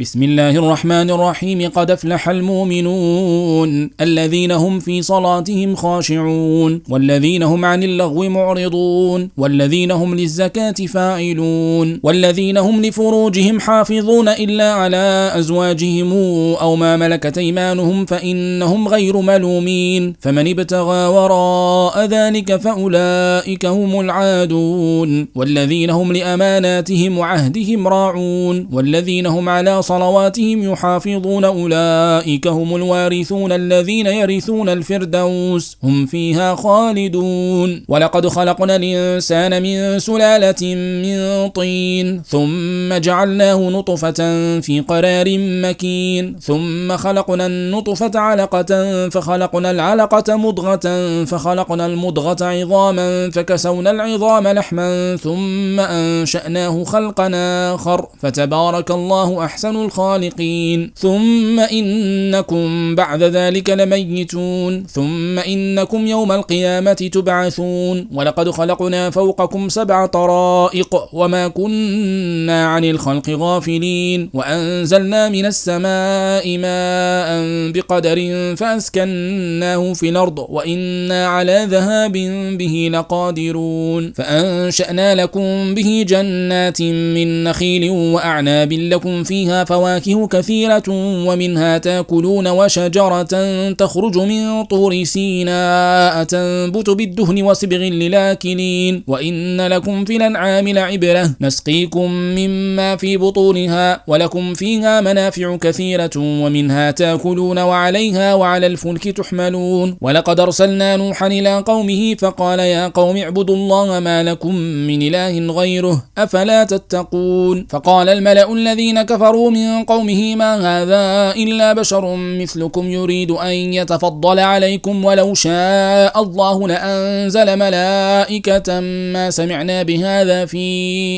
بسم الله الرحمن الرحيم. قد أفلح المؤمنون الذين هم في صلاتهم خاشعون والذين هم عن اللغو معرضون والذين هم للزكاة فاعلون والذين هم لفروجهم حافظون إلا على أزواجهم أو ما ملكت أيمانهم فإنهم غير ملومين. فمن ابتغى وراء ذلك فأولئك هم العادون والذين هم لأماناتهم وعهدهم راعون والذين هم على صلواتهم يحافظون أولئك هم الوارثون الذين يرثون الفردوس هم فيها خالدون. ولقد خلقنا الإنسان من سلالة من طين ثم جعلناه نطفة في قرار مكين ثم خلقنا النطفة علقة فخلقنا العلقة مضغة فخلقنا المضغة عظاما فكسونا العظام لحما ثم أنشأناه خلقا آخر. فتبارك الله أحسن أحسن الخالقين. ثم إنكم بعد ذلك لميتون. ثم إنكم يوم القيامة تبعثون. ولقد خلقنا فوقكم سبع طرائق وما كنا عن الخلق غافلين. وأنزلنا من السماء ماء بقدر فأسكناه في الأرض. وإنا على ذهاب به لقادرون. فأنشأنا لكم به جنات من نخيل وأعناب لكم فيها فواكه كثيرة ومنها تأكلون وشجرة تخرج من طور سيناء تنبت بالدهن وصبغ للآكلين. وإن لكم في الأنعام لعبرة. نسقيكم مما في بطونها ولكم فيها منافع كثيرة ومنها تأكلون وعليها وعلى الفلك تحملون. ولقد أرسلنا نوحا إلى قومه فقال يا قوم اعبدوا الله ما لكم من إله غيره أفلا تتقون. فقال الملأ الذين كفروا من قومه ما هذا إلا بشر مثلكم يريد أن يتفضل عليكم ولو شاء الله لأنزل ملائكة ما سمعنا بهذا في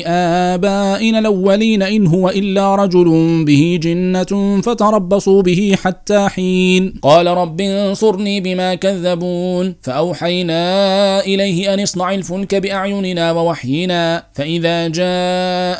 آبائنا الأولين إن هو إلا رجل به جنة فتربصوا به حتى حين. قال رب انصرني بما كذبون. فأوحينا إليه أن اصنع الفلك بأعيننا ووحينا. فإذا جاء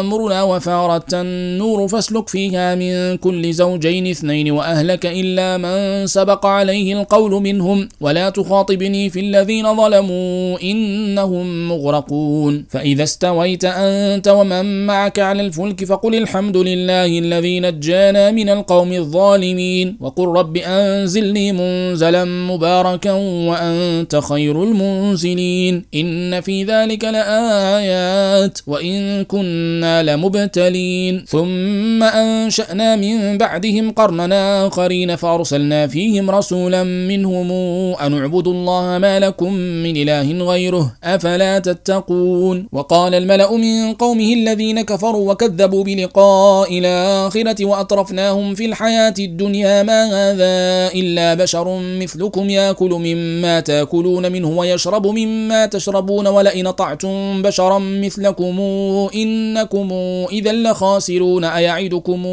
أمرنا وفارت النور النور فاسلك فيها من كل زوجين اثنين وأهلك إلا من سبق عليه القول منهم. ولا تخاطبني في الذين ظلموا إنهم مغرقون. فإذا استويت أنت ومن معك على الفلك فقل الحمد لله الذي نجانا من القوم الظالمين. وقل رب أنزلني منزلا مباركا وأنت خير المنزلين. إن في ذلك لآيات وإن كنا لمبتلين. ثم ثم أنشأنا من بعدهم قرننا آخرين فأرسلنا فيهم رسولا منهم أن اعبدوا الله ما لكم من إله غيره أفلا تتقون؟ وقال الملأ من قومه الذين كفروا وكذبوا بلقاء الآخرة وأطرفناهم في الحياة الدنيا ما هذا إلا بشر مثلكم يأكل مما تأكلون منه ويشرب مما تشربون ولئن طعتم بشرا مثلكم إنكم إذا لخاسرون. أيعدكم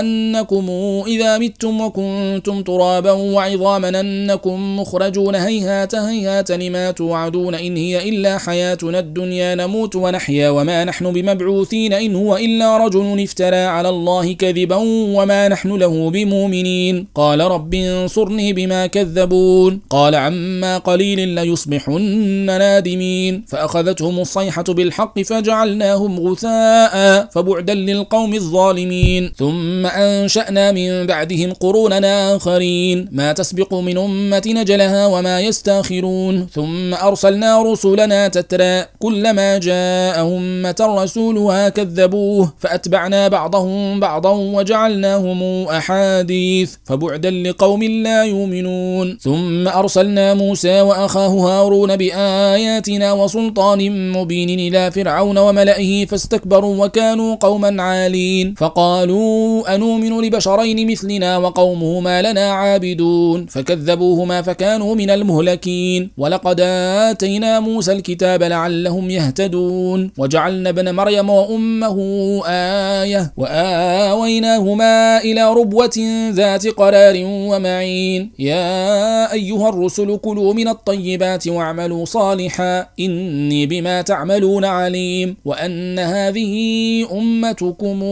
أنكم إذا متم وكنتم ترابا وعظاما أنكم مخرجون هيهات هيهات لما توعدون إن هي إلا حياتنا الدنيا نموت ونحيا وما نحن بمبعوثين إن هو إلا رجل افترى على الله كذبا وما نحن له بمؤمنين. قال رب انصرني بما كذبون. قال عما قليل ليصبحن نادمين. فأخذتهم الصيحة بالحق فجعلناهم غثاء. فبعدا للقوم الظالمين الظالمين. ثم أنشأنا من بعدهم قروننا آخرين. ما تسبق من أمة نجلها وما يستأخرون. ثم أرسلنا رسلنا تترى. كلما جاء أمة رسولها كذبوه فأتبعنا بعضهم بعضا وجعلناهم أحاديث. فبعدا لقوم لا يؤمنون. ثم أرسلنا موسى وأخاه هارون بآياتنا وسلطان مبين إلى فرعون وملئه فاستكبروا وكانوا قوما عالين. فقالوا أنؤمن لبشرين مثلنا وقومهما لنا عابدون فكذبوهما فكانوا من المهلكين ولقد آتينا موسى الكتاب لعلهم يهتدون وجعلنا ابن مريم وأمه آية وآويناهما إلى ربوة ذات قرار ومعين يا أيها الرسل كلوا من الطيبات واعملوا صالحا إني بما تعملون عليم وأن هذه أمتكم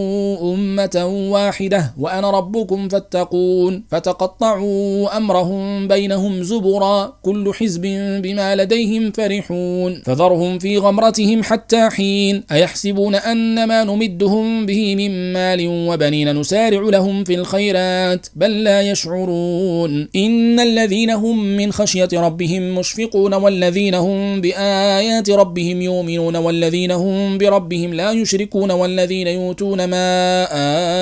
أمة واحدة وأنا ربكم فاتقون. فتقطعوا أمرهم بينهم زبرا كل حزب بما لديهم فرحون. فذرهم في غمرتهم حتى حين. أيحسبون أن ما نمدهم به من مال وبنين؟ نسارع لهم في الخيرات بل لا يشعرون. إن الذين هم من خشية ربهم مشفقون والذين هم بآيات ربهم يؤمنون والذين هم بربهم لا يشركون والذين يؤتون ما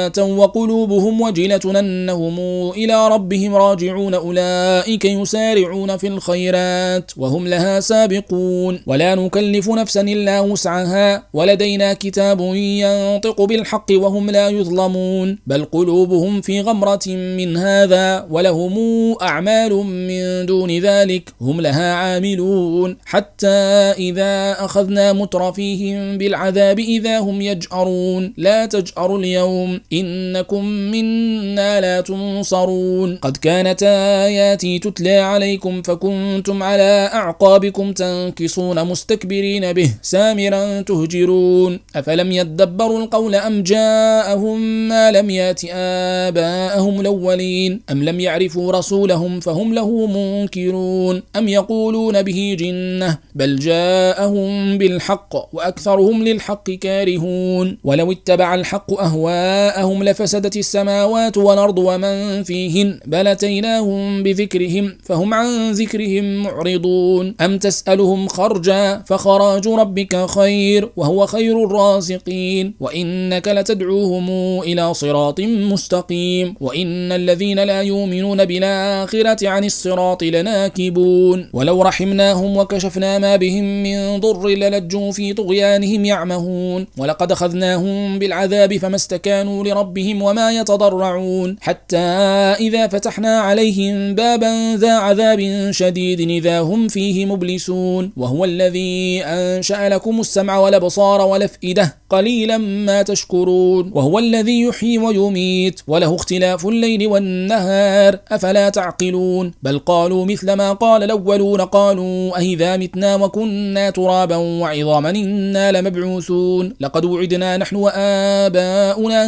آتوا وقلوبهم وجلة أنهم إلى ربهم راجعون أولئك يسارعون في الخيرات وهم لها سابقون. ولا نكلف نفسا إلا وسعها. ولدينا كتاب ينطق بالحق وهم لا يظلمون. بل قلوبهم في غمرة من هذا ولهم أعمال من دون ذلك هم لها عاملون. حتى إذا أخذنا مترفيهم بالعذاب إذا هم يجأرون. لا تجأروا اليوم إنكم منا لا تنصرون. قد كانت آياتي تتلى عليكم فكنتم على أعقابكم تنكصون مستكبرين به سامرا تهجرون. أفلم يدبروا القول أم جاءهم ما لم يأت آباءهم الأولين؟ أم لم يعرفوا رسولهم فهم له منكرون. أم يقولون به جنة؟ بل جاءهم بالحق وأكثرهم للحق كارهون. ولو اتبع الحق أهواءهم لفسدت السماوات والأرض ومن فيهن بل أتيناهم بذكرهم فهم عن ذكرهم معرضون. أم تسألهم خرجا فخراج ربك خير وهو خير الرازقين. وإنك لتدعوهم إلى صراط مستقيم. وإن الذين لا يؤمنون بالآخرة عن الصراط لناكبون. ولو رحمناهم وكشفنا ما بهم من ضر للجوا في طغيانهم يعمهون. ولقد أخذناهم بالعذاب فما استكانوا لربهم وما يتضرعون حتى إذا فتحنا عليهم بابا ذا عذاب شديد إذا هم فيه مبلسون وهو الذي أنشأ لكم السمع والأبصار والأفئدة قليلا ما تشكرون وهو الذي يحيي ويميت وله اختلاف الليل والنهار أفلا تعقلون بل قالوا مثل ما قال الأولون قالوا أهذا متنا وكنا ترابا وعظاما إنا لمبعوثون لقد وعدنا نحن وآباؤنا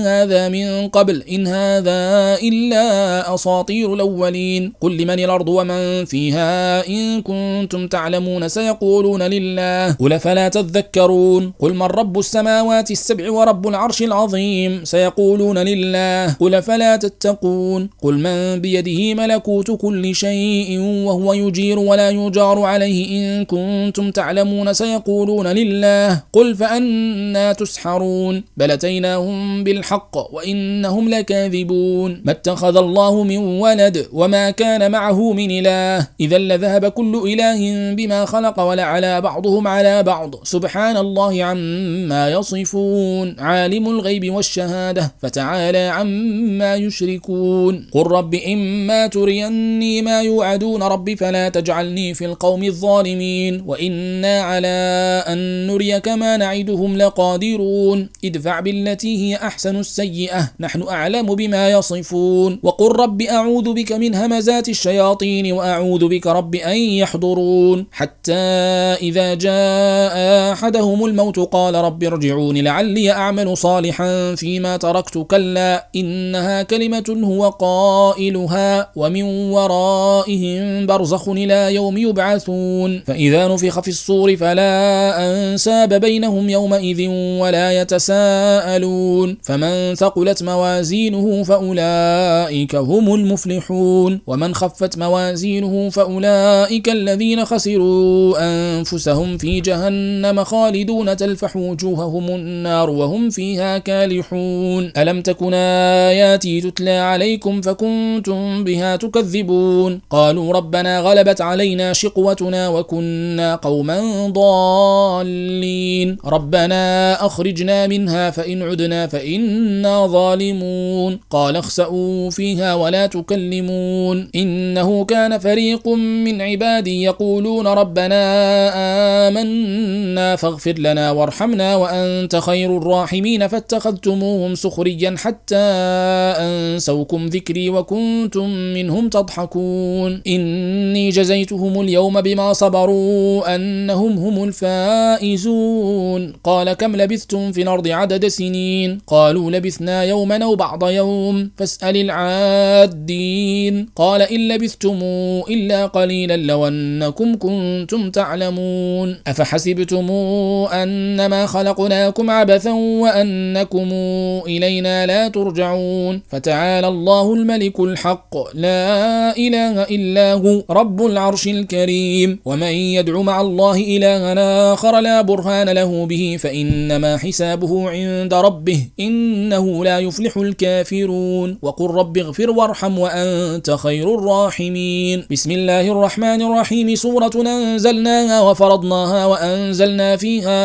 هذا من قبل إن هذا إلا أساطير الأولين. قل لمن الأرض ومن فيها؟ إن كنتم تعلمون سيقولون لله. قل فلا تذكرون؟ قل من رب السماوات السبع ورب العرش العظيم؟ سيقولون لله. قل فلا تتقون؟ قل من بيده ملكوت كل شيء وهو يجير ولا يجار عليه. إن كنتم تعلمون سيقولون لله. قل فأنا تسحرون. بل أتيناهم بالحق وإنهم لكاذبون. ما اتخذ الله من ولد وما كان معه من إله. إذا لذهب كل إله بما خلق ولعلى بعضهم على بعض. سبحان الله عما يصفون. عالم الغيب والشهادة. فتعالى عما يشركون. قل رب إما تريني ما يوعدون. رب فلا تجعلني في القوم الظالمين. وإنا على أن نريك ما نعدهم لقادرون. ادفع بالتي هي أحسن السيئة. نحن أعلم بما يصفون. وقل رب أعوذ بك من همزات الشياطين وأعوذ بك رب أن يحضرون. حتى إذا جاء أحدهم الموت قال رب ارجعون لعلي أعمل صالحا فيما تركت. كلا إنها كلمة هو قائلها ومن ورائهم برزخ إلى يوم يبعثون. فإذا نفخ في الصور فلا أنساب بينهم يومئذ ولا يتساءلون. فمن ثقلت موازينه فأولئك هم المفلحون. ومن خفت موازينه فأولئك الذين خسروا أنفسهم في جهنم خالدون تلفح وجوههم النار وهم فيها كالحون. ألم تكن آياتي تتلى عليكم فكنتم بها تكذبون؟ قالوا ربنا غلبت علينا شقوتنا وكنا قوما ضالين. ربنا أخرجنا منها فإن عدنا فإنا ظالمون. قال اخسأوا فيها ولا تكلمون. إنه كان فريق من عبادي يقولون ربنا آمنا فاغفر لنا وارحمنا وأنت خير الراحمين. فاتخذتموهم سخريا حتى أنسوكم ذكري وكنتم منهم تضحكون. إني جزيتهم اليوم بما صبروا أنهم هم الفائزون. قال كم لبثتم في الأرض عدد سنين؟ قالوا لبثنا يوما أو بعض يوم. فاسأل العادين. قال إن لبثتم إلا قليلا لو أنكم كنتم تعلمون. أفحسبتم أنما خلقناكم عبثا وأنكم إلينا لا ترجعون. فتعالى الله الملك الحق. لا إله إلا هو رب العرش الكريم. ومن يدعو مع الله إلها آخر لا برهان له به. فإنما حسابه عند ربه إنه لا يفلح الكافرون. وقل رب اغفر وارحم وأنت خير الراحمين. بسم الله الرحمن الرحيم. سورة أنزلناها وفرضناها وأنزلنا فيها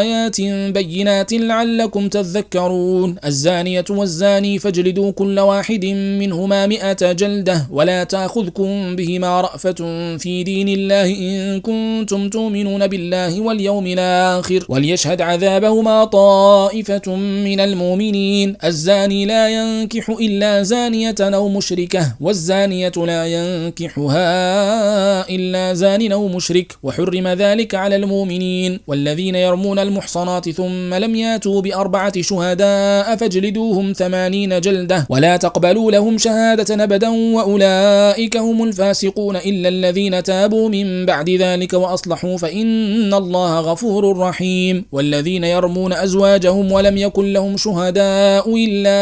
آيات بينات لعلكم تذكرون. الزانية والزاني فاجلدوا كل واحد منهما مئة جلدة ولا تأخذكم بهما رأفة في دين الله إن كنتم تؤمنون بالله واليوم الآخر. وليشهد عذابهما طائفة من المؤمنين الزاني لا ينكح إلا زانية أو مشركة والزانية لا ينكحها إلا زان أو مشرك وحرم ذلك على المؤمنين والذين يرمون المحصنات ثم لم ياتوا بأربعة شهداء فاجلدوهم ثمانين جلدة ولا تقبلوا لهم شهادة أبدا وأولئك هم الفاسقون إلا الذين تابوا من بعد ذلك وأصلحوا فإن الله غفور رحيم والذين يرمون أزواجهم ولم يكن لهم شهداء إلا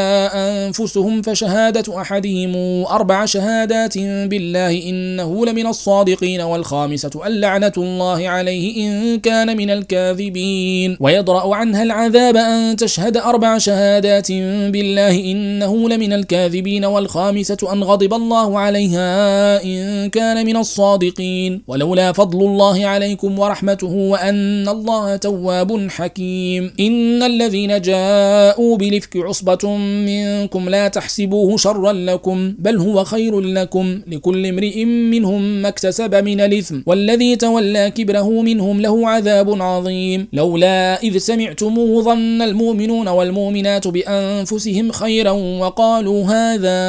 أنفسهم فشهادة أحدهم أربع شهادات بالله إنه لمن الصادقين والخامسة اللعنة الله عليه إن كان من الكاذبين. ويضرأ عنها العذاب أن تشهد أربع شهادات بالله إنه لمن الكاذبين والخامسة أن غضب الله عليها إن كان من الصادقين. ولولا فضل الله عليكم ورحمته وأن الله تواب حكيم. إن الذين جاءوا بلفك عصبة منكم لا تحسبوه شرا لكم بل هو خير لكم. لكل امرئ منهم ما اكتسب من الإثم والذي تولى كبره منهم له عذاب عظيم. لولا إذ سمعتموه ظن المؤمنون والمؤمنات بأنفسهم خيرا وقالوا هذا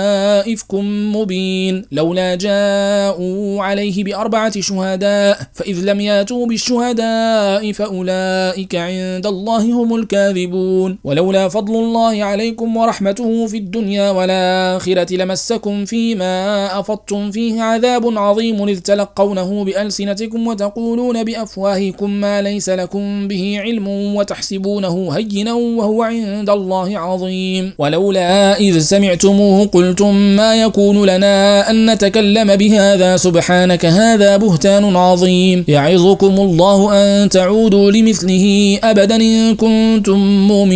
إفك مبين. لولا جاءوا عليه بأربعة شهداء فإذ لم ياتوا بالشهداء فأولئك عند الله هم الكاذبون. ولولا فضل الله عليكم ورحمته في الدنيا والآخرة لمسكم فيما أفضتم فيه عذاب عظيم إذ تلقونه بألسنتكم وتقولون بأفواهكم ما ليس لكم به علم وتحسبونه هينا وهو عند الله عظيم. ولولا إذ سمعتموه قلتم ما يكون لنا أن نتكلم بهذا؟ سبحانك هذا بهتان عظيم. يعظكم الله أن تعودوا لمثله أبدا إن كنتم مؤمنين.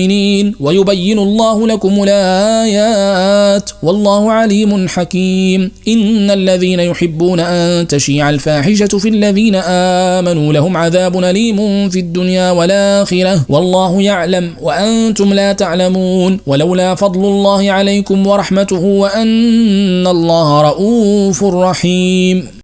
ويبين الله لكم الآيات والله عليم حكيم. إن الذين يحبون أن تشيع الفاحشة في الذين آمنوا لهم عذاب أليم في الدنيا والآخرة والله يعلم وأنتم لا تعلمون. ولولا فضل الله عليكم ورحمته وأن الله رؤوف رحيم.